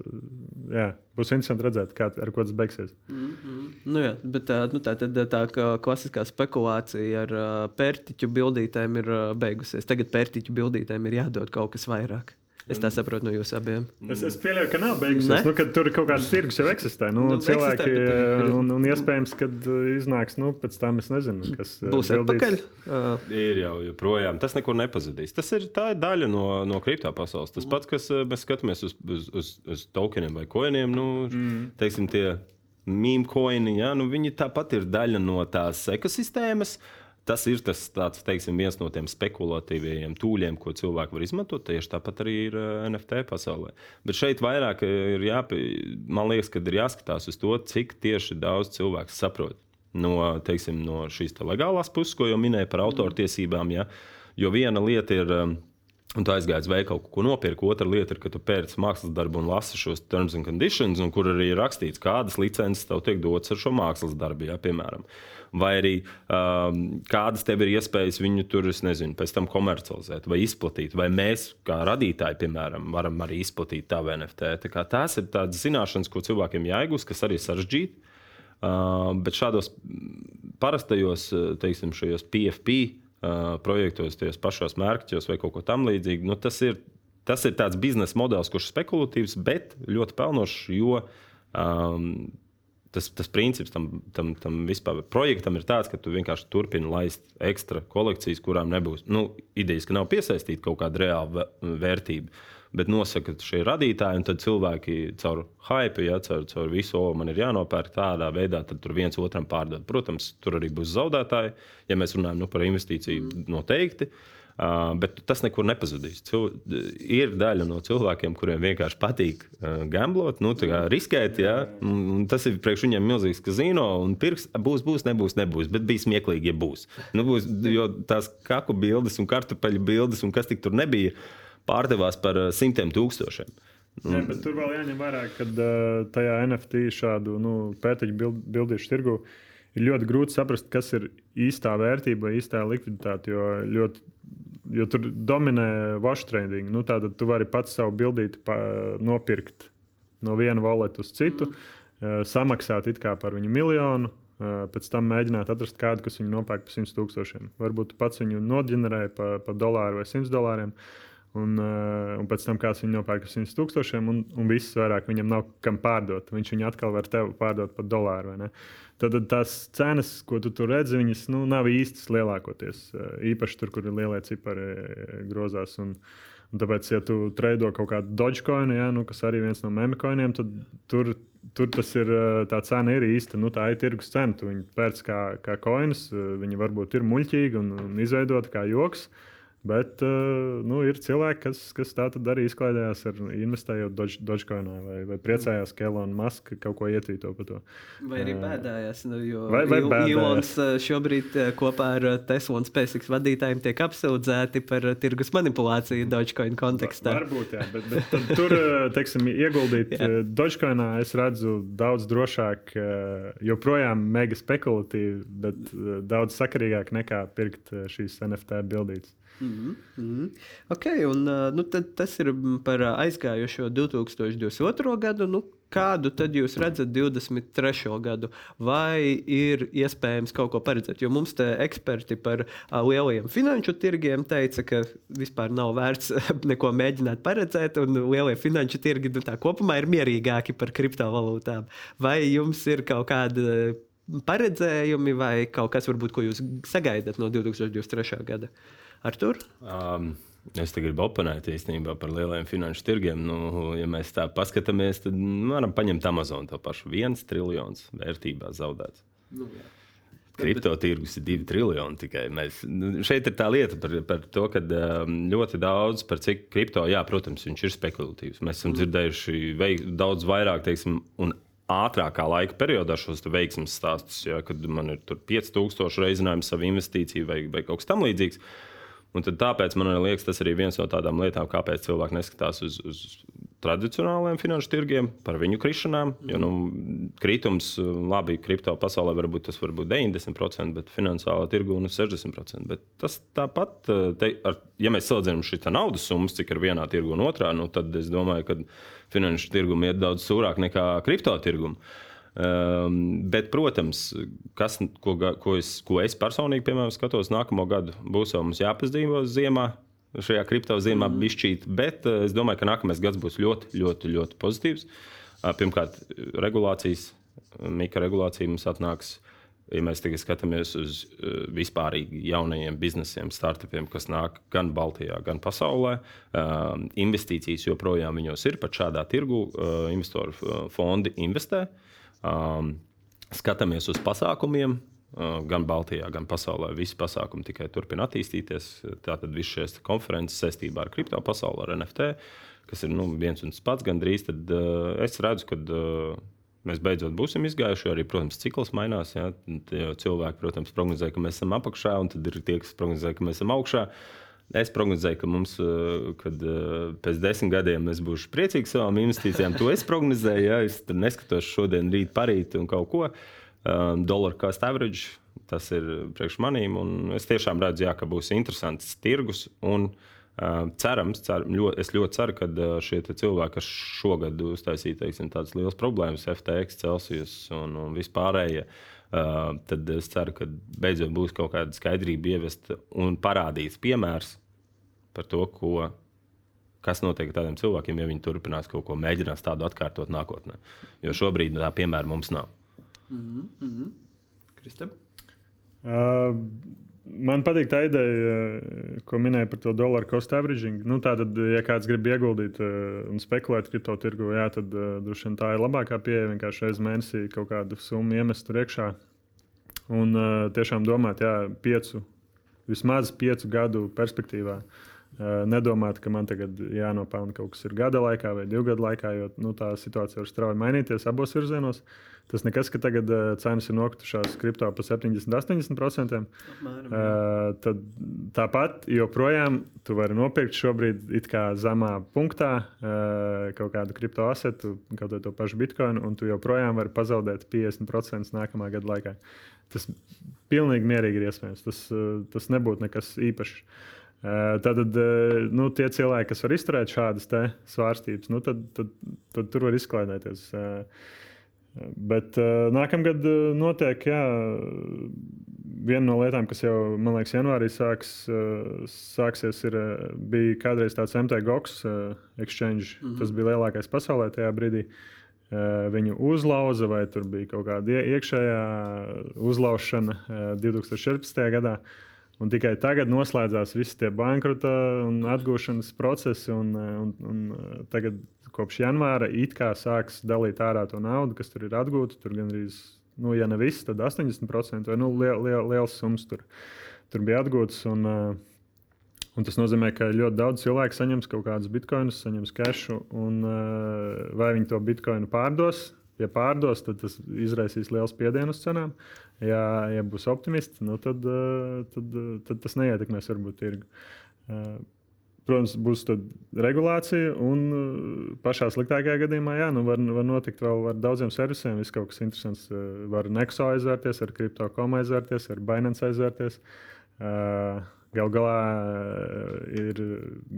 jā, būs interesanti redzēt, kā, ar ko tas beigsies. Mm -hmm. nu, jā, bet nu, tā, tad, tā klasiskā spekulācija ar pērtiķu bildītēm ir beigusies. Tagad pērtiķu bildītēm ir jādod kaut kas vairāk. Es tā saprotu no jūsu abiem. Es, es pieļauju, ka nav beigusies. Nu, tur kaut kāds tirgus jau eksistē. Nu, nu, cilvēki, eksistē, bet, un, un iespējams, ka uh, iznāks nu, pēc tam, es nezinu, kas uh, būs atpakaļ. Uh. Ir jau joprojām. Tas nekur nepazudīs. Tas ir daļa no, no kriptā pasaules. Tas pats, kas uh, mēs skatāmies uz, uz, uz, uz tokeniem vai koiniem, nu, mm. teiksim, tie mīmīmi koini, ja, nu, viņi tāpat ir daļa no tās ekosistēmas. Uh, Tas ir tas, tāds, teiksim, viens no tiem spekulatīviem tūļiem, ko cilvēki var izmantot. Tieši tāpat arī ir eh, NFT pasaulē. Bet šeit vairāk ir jāpie, man liekas, ka ir jāskatās uz to, cik tieši daudz cilvēku saprot no, teiksim, no šīs legālās puses, ko jau minēju par autortiesībām. Ja? Jo viena lieta ir. Un tu aizgāji uz veikalu, ko nopirki. Otra lieta ir, ka tu pērci mākslas darbu un lasi šos terms and conditions, un kur arī ir rakstīts, kādas licences tev tiek dotas ar šo mākslas darbu, ja, piemēram. Vai arī um, kādas tev ir iespējas viņu tur, nezinu, pēc tam komercializēt vai izplatīt. Vai mēs, kā radītāji, piemēram, varam arī izplatīt tādu NFT. Tā tās ir tādas zināšanas, ko cilvēkiem jāiegūst, kas arī sarežģīti. Uh, bet šādos parastajos, teiksim, šajos PFP projektos, tajos pašos mērķos vai kaut ko tamlīdzīgu, nu, tas ir tas ir tāds biznesa modelis, kurš ir spekulatīvs, bet ļoti pelnošs, jo um, tas, tas princips tam, tam, tam vispār projektam ir tāds, ka tu vienkārši turpini laist ekstra kolekcijas, kurām nebūs nu, idejas, ka nav piesaistīta kaut kāda reāla vērtība. Bet nosaka šie radītāji, un tad cilvēki caur hype, ja caur, caur visu, o, man ir jānopērk tādā veidā, tad tur viens otram pārdod. Protams, tur arī būs zaudētāji, ja mēs runājam nu, par investīciju noteikti. Uh, Uh, bet tas nekur nepazudīs. Cil ir daļa no cilvēkiem, kuriem vienkārši patīk uh, gamblot, nu, riskēt. Ja? Un tas ir priekš viņiem milzīgs kazino, un pirks būs, būs, nebūs, nebūs. Bet bija smieklīgi, ja būs. Nu, būs jo tās kaku bildes un kartupeļu bildes, un kas tik tur nebija, pārdevās par uh, simtiem tūkstošiem. Jā, bet tur vēl jāņem vērā, ka uh, tajā NFT šādu nu, pētiņu bild, bildīšu tirgu ir ļoti grūti saprast, kas ir īstā vērtība vai īstā likviditāte. Jo ļoti jo tur dominē watch trading. Nu, Tātad tu vari pats savu bildīti pa, nopirkt no viena valeta uz citu, mm. samaksāt par viņu miljonu. Eh, pēc tam mēģināt atrast kādu, kas viņu nopērk par 100 tūkstošiem. Varbūt pats viņu noģenerē par pa dolāru vai 100 dolāriem. Un, uh, un pēc tam kāds viņu nopērk par 100 tūkstošiem, un, un viss vairāk viņam nav kam pārdot. Viņš viņu atkal var tev pārdot par dolāru. Tad, tad tās cenas, ko tu tur redzi, viņas nu, nav īstas lielākoties. Īpaši tur, kur ir lielie cipari grozās. Un, un tāpēc, ja tu treido kaut kādu Dogecoin, ja, nu, kas arī viens no memekoiniem, tad tur, tur tas ir tā cena ir īsta. Nu, tā ir tirgus cena. Tu viņu pērc kā, kā koinus, viņi varbūt ir muļķīgi un, un izveidoti kā joks. Bet uh, nu, ir cilvēki, kas, kas tā arī izklaidējās ar investējot Dogecoinā, vai, vai priecājās, ka Elonas Maska kaut ko ietvīto par to. Vai arī bēdājās, nu, jo vai, vai Ilons šobrīd kopā ar Tesla un SpaceX vadītājiem tiek apsūdzēti par tirgus manipulāciju Dogecoin kontekstā. Var, varbūt, jā, bet, bet tur, teiksim, ieguldīt Dogecoinā es redzu daudz drošāk, joprojām mega spekulatīvi, bet daudz sakarīgāk nekā pirkt šīs NFT bildītas. Mm -hmm. okay, un, nu, tas ir par aizgājušo 2022. gadu. Nu, kādu tad jūs redzat 23. gadu? Vai ir iespējams kaut ko paredzēt? Jo mums te eksperti par lielajiem finanšu tirgiem teica, ka vispār nav vērts neko mēģināt paredzēt, un lielie finanšu tirgi nu, kopumā ir mierīgāki par kriptovalūtām. Vai jums ir kaut kāda paredzējumi vai kaut kas, varbūt, ko jūs sagaidat no 2023. gada? Artur? Um. Es te gribu oponēt īstenībā par lieliem finanšu tirgiem. Nu, ja mēs tā paskatāmies, tad varam paņemt Amazon to pašu. viens triljons vērtībā zaudēts. Nu, jā. Kripto tirgus ir divi triljoni tikai. Mēs, nu, šeit ir tā lieta par, par to, ka um, ļoti daudz par cik kripto, jā, protams, viņš ir spekulatīvs. Mēs esam mm. dzirdējuši veik, daudz vairāk, teiksim, un ātrākā laika periodā šos veiksmības stāstus, ja, kad man ir 5000 reizinājums savu investīciju vai, vai kaut kas tamlīdzīgs. Un tāpēc man liekas, tas arī viens no tādām lietām, kāpēc cilvēki neskatās uz, uz tradicionāliem finanšu tirgiem, par viņu krišanām. Jo nu, kritums, labi, kripto pasaulē varbūt tas var būt 90%, bet finansiālā tirgu nu 60%. Bet tas tāpat, te, ar, ja mēs salīdzinām šīs naudas summas, cik ir vienā tirgu un otrā, nu, tad es domāju, ka finanšu tirgumi iet daudz sūrāk nekā kripto tirgumu. Um, bet, protams, kas, ko, ko, es, ko es personīgi piemēram, skatos nākamo gadu, būs jau mums jāpazīvo ziemā. Šajā kripto zīmē mm. bišķīt, bet uh, es domāju, ka nākamais gads būs ļoti, ļoti, ļoti pozitīvs. Pirmkārt, regulācijas, mikroregulācija mums atnāks. Ja mēs tagad skatāmies uz uh, vispārīgi jaunajiem biznesiem, startupiem, kas nāk gan Baltijā, gan pasaulē, uh, investīcijas joprojām viņos ir. Pat šādā tirgu uh, investoru fondi investē. Uh, Um, skatāmies uz pasākumiem, uh, gan Baltijā, gan pasaulē. Visi pasākumi tikai turpina attīstīties. Tātad visas šīs konferences saistībā ar kripto pasauli, ar NFT, kas ir nu, viens un tas pats gandrīz, tad uh, es redzu, ka uh, mēs beidzot būsim izgājuši. Arī, protams, cikls mainās. Ja? Cilvēki, protams, prognozē, ka mēs esam apakšā, un tad ir tie, kas prognozē, ka mēs esam augšā. Uh, Es prognozēju, ka mums, eh, kad eh, pēc desmit gadiem es būšu priecīgs savām investīcijām, to es prognozēju. Ja? Es neskatos šodien, rīt, parīt un kaut ko. Um, Dollar cost average, tas ir priekš manīm. Es tiešām redzu, jā, ka būs interesants tirgus. Un, uh, cerams, cer, ļoti, es ļoti ceru, ka uh, šie cilvēki, kas šogad uztaisīja teiksim, tādas lielas problēmas, FTX, Celsius un, un vispārējie, uh, tad es ceru, ka beidzot būs kaut kāda skaidrība ievesta un parādīts piemērs par to, ko, kas notiek ar tādiem cilvēkiem, ja viņi turpinās kaut ko mēģināt tādu atkārtot nākotnē. Jo šobrīd tā piemēra mums nav. Mm -hmm. Kristap? Uh, man patīk tā ideja, ko minēja par to dolāru cost averaging. Nu, tātad, ja kāds grib ieguldīt uh, un spekulēt kripto tirgu, jā, tad uh, droši vien tā ir labākā pieeja. Vienkārši reizē mēnesī kaut kādu summu iemest tur iekšā. Un uh, tiešām domāt, jā, piecu, vismaz piecu gadu perspektīvā. Uh, Nedomāt, ka man tagad jānopelna kaut kas ir gada laikā vai divu gadu laikā, jo nu, tā situācija var strauji mainīties abos virzienos. Tas nekas, ka tagad uh, cenas ir nokritušās kripto par 70, 80%. Apmēram, uh, tad tāpat joprojām tu vari nopirkt šobrīd it kā zemā punktā uh, kaut kādu kripto asetu, kaut vai to pašu bitkoinu, un tu joprojām vari pazaudēt 50% nākamā gada laikā. Tas pilnīgi mierīgi ir iespējams. Tas, uh, tas nebūtu nekas īpašs. Tātad nu, tie cilvēki, kas var izturēt šādas svārstības, nu, tad, tad, tad tur var izklaidēties. Bet nākamgad notiek, jā, viena no lietām, kas jau, man liekas, janvārī sāks, sāksies, ir, bija kādreiz tāds MTGOX exchange. Mm -hmm. Tas bija lielākais pasaulē tajā brīdī. Viņu uzlauza, vai tur bija kaut kāda iekšējā uzlaušana 2014. gadā. Un tikai tagad noslēdzās visi tie bankrota un atgūšanas procesi. Un, un, un tagad, kopš janvāra, it kā sāks dalīt ārā to naudu, kas tur ir atgūta. Tur gandrīz, nu, ja ne viss, tad 80% vai nu, liel, liel, liels summas tur, tur bija atgūtas. Un, Un tas nozīmē, ka ļoti daudz cilvēku saņems kaut kādus bitkoinus, saņems kešu, un vai viņi to bitkoinu pārdos. Ja pārdos, tad tas izraisīs lielu spiedienu uz cenām. Ja, ja būs optimists, nu tad, tad, tad tas neietekmēs varbūt tirgu. Protams, būs regulācija, un pašā sliktākajā gadījumā jā, nu var, var notikt vēl ar daudziem servisiem. Viss kaut kas interesants. Var Nexo aizvērties, ar Crypto.com aizvērties, ar Binance aizvērties. Galu galā eh, ir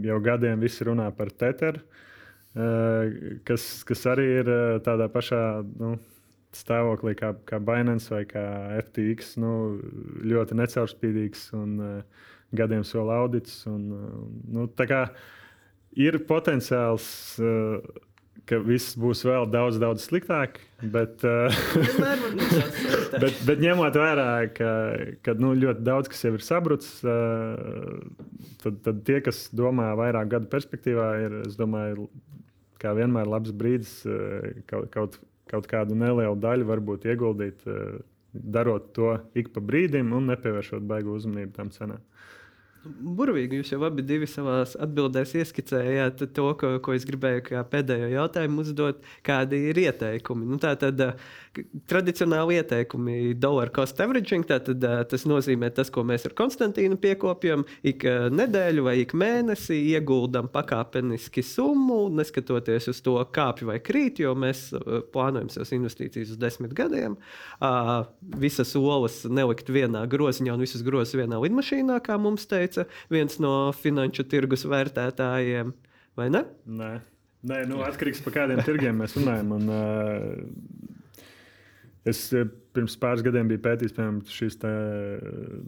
jau gadiem visi runā par Teteru, eh, kas, kas arī ir eh, tādā pašā nu, stāvoklī kā, kā Binance vai kā FTX. Nu, ļoti necaurspīdīgs un gadiem sola audits. Un, nu, ir potenciāls. Uh, ka viss būs vēl daudz, daudz sliktāk. Bet, uh, bet, bet ņemot vērā, ka, ka nu, ļoti daudz kas jau ir sabrucis, uh, tad, tad tie, kas domā vairāk gadu perspektīvā, ir domāju, vienmēr labs brīdis uh, kaut, kaut, kaut kādu nelielu daļu varbūt ieguldīt, uh, darot to ik pa brīdim un nepievēršot baigu uzmanību tam cenām. Burvīgi jūs jau abi savā atbildēs ieskicējāt to, ko, ko es gribēju pēdējo jautājumu uzdot. Kādi ir ieteikumi? Nu, tā tad tradicionāli ieteikumi dollar cost averaging. Tātad, tas nozīmē tas, ko mēs ar Konstantīnu piekopjam. Ik nedēļu vai ik mēnesi ieguldam pakāpeniski summu, neskatoties uz to, kāpj vai krīt, jo mēs plānojam savas investīcijas uz desmit gadiem. Visas olas nelikt vienā groziņā un visas grozas vienā lidmašīnā, kā mums teica teica viens no finanšu tirgus vērtētājiem. Vai ne? Nē, Nē nu, atkarīgs no kādiem tirgiem mēs runājam. Un, uh, es eh, pirms pāris gadiem biju pētījis, piemēram, šīs tā,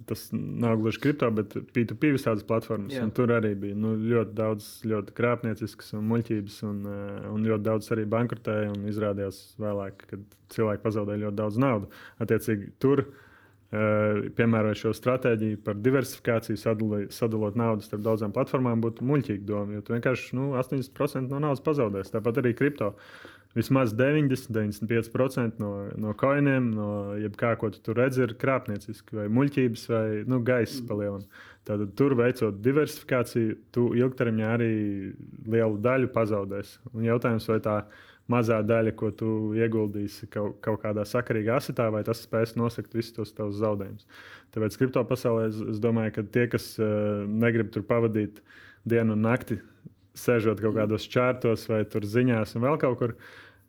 tas nav gluži kripto, bet P2P visādas platformas. Tur arī bija nu, ļoti daudz ļoti krāpnieciskas un muļķības, un, uh, un ļoti daudz arī bankrotēja. Izrādījās vēlāk, kad cilvēki pazaudēja ļoti daudz naudas. Attiecīgi, tur uh, Eh, piemērot šo stratēģiju par diversifikāciju, sadali, sadalot naudu starp daudzām platformām, būtu muļķīga doma. Jo vienkārši nu, 80% no naudas pazaudēsi. Tāpat arī kripto. Vismaz 90, 95% no, no koiniem, no jebkā, ko tu tur redzi, ir krāpnieciski vai muļķības vai nu, gaisa palielinājums. Tātad tur veicot diversifikāciju, tu ilgtermiņā arī lielu daļu pazaudēsi. Un jautājums, vai tā ir mazā daļa, ko tu ieguldīsi kaut, kaut kādā sakarīgā asetā, vai tas spēs nosakt visus tos tavus zaudējumus. Tāpēc kripto pasaulē es, es domāju, ka tie, kas uh, negrib tur pavadīt dienu un nakti, sēžot kaut kādos čārtos vai ziņās un vēl kaut kur.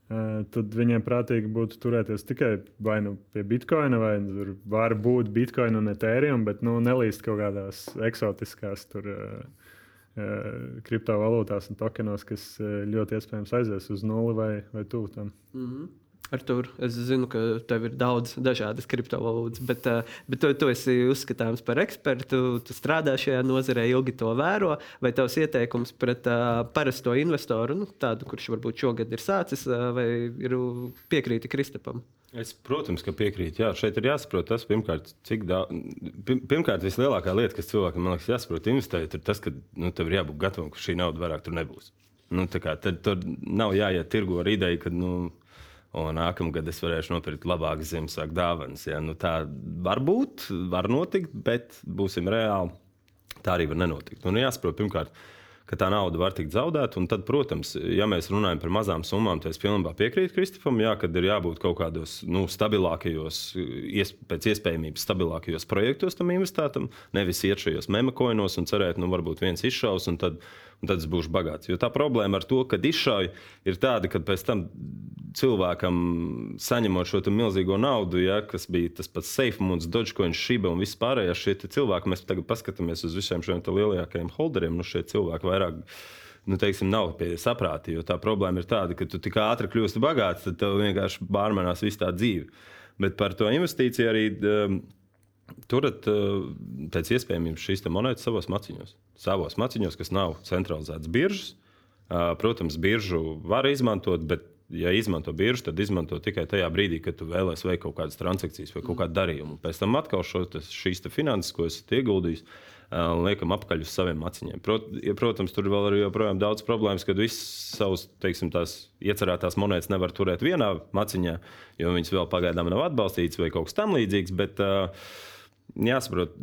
Uh, tad viņiem prātīgi būtu turēties tikai vai nu pie bitkoina, vai tur var būt bitkoina un etērijuma, bet nu, nelīst kaut kādās eksotiskās tur, uh, kriptovalūtās un tokenos, kas ļoti iespējams aizies uz nulli vai, vai tuvu tam. Mm -hmm. Artur, es zinu, ka tev ir daudz dažādas kriptovalūtas, bet, uh, bet tu, tu esi uzskatāms par ekspertu. Tu strādā šajā nozarē, ilgi to vēro. Vai tavs ieteikums pret uh, parasto investoru, nu, tādu, kurš varbūt šogad ir sācis, uh, vai ir piekrīti Kristapam? Es, protams, ka piekrītu. Jā, šeit ir jāsaprot tas, pirmkārt, cik daudz. Pirmkārt, vislielākā lieta, kas cilvēkam man liekas, jāsaprot, investējot, ir tas, ka nu, tev ir jābūt gatavam, ka šī nauda vairāk tur nebūs. Nu, kā, tad tur nav jāiet tirgu ar ideju, ka nu, nākamgad es varēšu nopirkt labākas Ziemassvētku dāvanas. Ja? Nu, tā var būt, var notikt, bet būsim reāli. Tā arī var nenotikt. Un jāsaprot, pirmkārt, ka tā nauda var tikt zaudēta. Tad, protams, ja mēs runājam par mazām summām, tad es pilnībā piekrītu Kristofam, jā, kad ir jābūt kaut kādos nu, stabilākajos, ies, pēc iespējamības stabilākajos projektos tam investētam, nevis iet šajos memokoinos un cerēt, nu, varbūt viens izšaus un tad un tad es būšu bagāts. Jo tā problēma ar to, kad izšauj, ir tāda, ka pēc tam cilvēkam saņemot šo milzīgo naudu, ja, kas bija tas pats SafeMoons, Dogecoin, Shiba un viss pārējais, šie cilvēki, mēs tagad paskatāmies uz visiem šiem lielākajiem holderiem, nu šie cilvēki vairāk nu, teiksim, nav pie saprāta. Jo tā problēma ir tāda, ka tu tik ātri kļūsi bagāts, tad tev vienkārši pārmaiņās viss tā dzīve. Bet par to investīciju arī um, turat uh, pēc iespējamības šīs monētas savos maciņos. Savos maciņos, kas nav centralizētas biržas. Uh, protams, biržu var izmantot, bet ja izmanto biržu, tad izmanto tikai tajā brīdī, kad tu vēlēsies veikt kaut kādas transakcijas vai kaut kādu darījumu. Pēc tam atkal šo, tas, šīs finanses, ko esat ieguldījis, liekam apakaļ uz saviem maciņiem. Prot, ja, protams, tur vēl ir joprojām daudz problēmas, kad visas savas teiksim, iecerētās monētas nevar turēt vienā maciņā, jo viņas vēl pagaidām nav atbalstītas vai kaut kas tamlīdzīgs. Bet, uh, jāsaprot,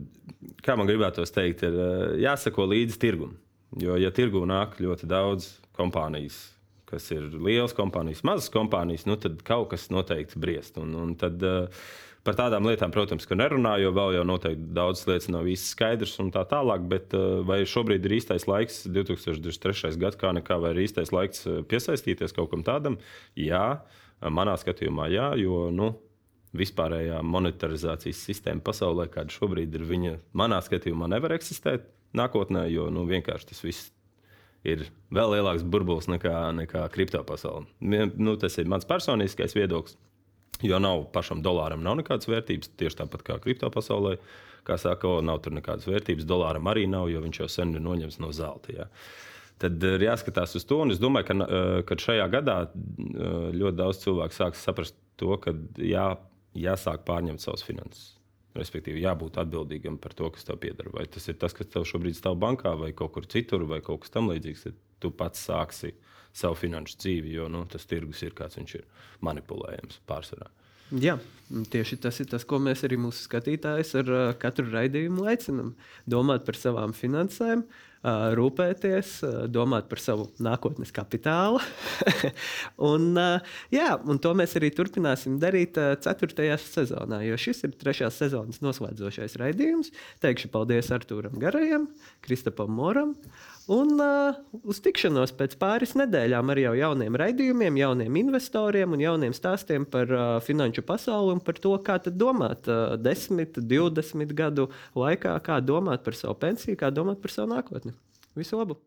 kā man gribētos teikt, ir jāsako līdzi tirgumam. Jo, ja tirgū nāk ļoti daudz kompānijas, kas ir lielas kompānijas, mazas kompānijas, nu, tad kaut kas noteikti briest. Un, un tad, uh, Par tādām lietām, protams, ka nerunāju, jo vēl jau noteikti daudzas lietas nav īsti skaidrs un tā tālāk. Bet uh, vai šobrīd ir īstais laiks, 2023. gads, kā nekā, vai ir īstais laiks piesaistīties kaut kam tādam? Jā, manā skatījumā, jā, jo nu, vispārējā monetarizācijas sistēma pasaulē, kāda šobrīd ir, viņa manā skatījumā nevar eksistēt nākotnē, jo nu, vienkārši tas viss ir vēl lielāks burbulis nekā, nekā kripto pasaule. Nu, tas ir mans personiskais viedoklis. Jo nav pašam dolāram nav nekādas vērtības, tieši tāpat kā kripto pasaulē. Kā saka, o, nav tur nekādas vērtības. Dolāram arī nav, jo viņš jau sen ir noņemts no zelta. Jā. Tad ir jāskatās uz to. Es domāju, ka, ka šajā gadā ļoti daudz cilvēku sāks saprast to, ka jā, jāsāk pārņemt savas finanses. Respektīvi, jābūt atbildīgam par to, kas tev pieder. Vai tas ir tas, kas tev šobrīd stāv bankā, vai kaut kur citur, vai kaut kas tamlīdzīgs. Tu pats sāksi savu finanšu dzīvi, jo nu, tas tirgus ir kāds viņš ir manipulējams pārsvarā. Jā, tieši tas ir tas, ko mēs arī mūsu skatītājus ar uh, katru raidījumu aicinām. Domāt par savām finansēm, uh, rūpēties, domāt par savu nākotnes kapitālu. un, jā, un to mēs arī turpināsim darīt uh, 4. sezonā, jo šis ir 3. sezonas noslēdzošais raidījums. Teikšu paldies Artūram Garajam, Kristapam Moram. Un uh, uz tikšanos pēc pāris nedēļām ar jau jauniem raidījumiem, jauniem investoriem un jauniem stāstiem par uh, finanšu pasauli un par to, kā domāt uh, 10, 20 gadu laikā, kā domāt par savu pensiju, kā domāt par savu nākotni. Visu labu!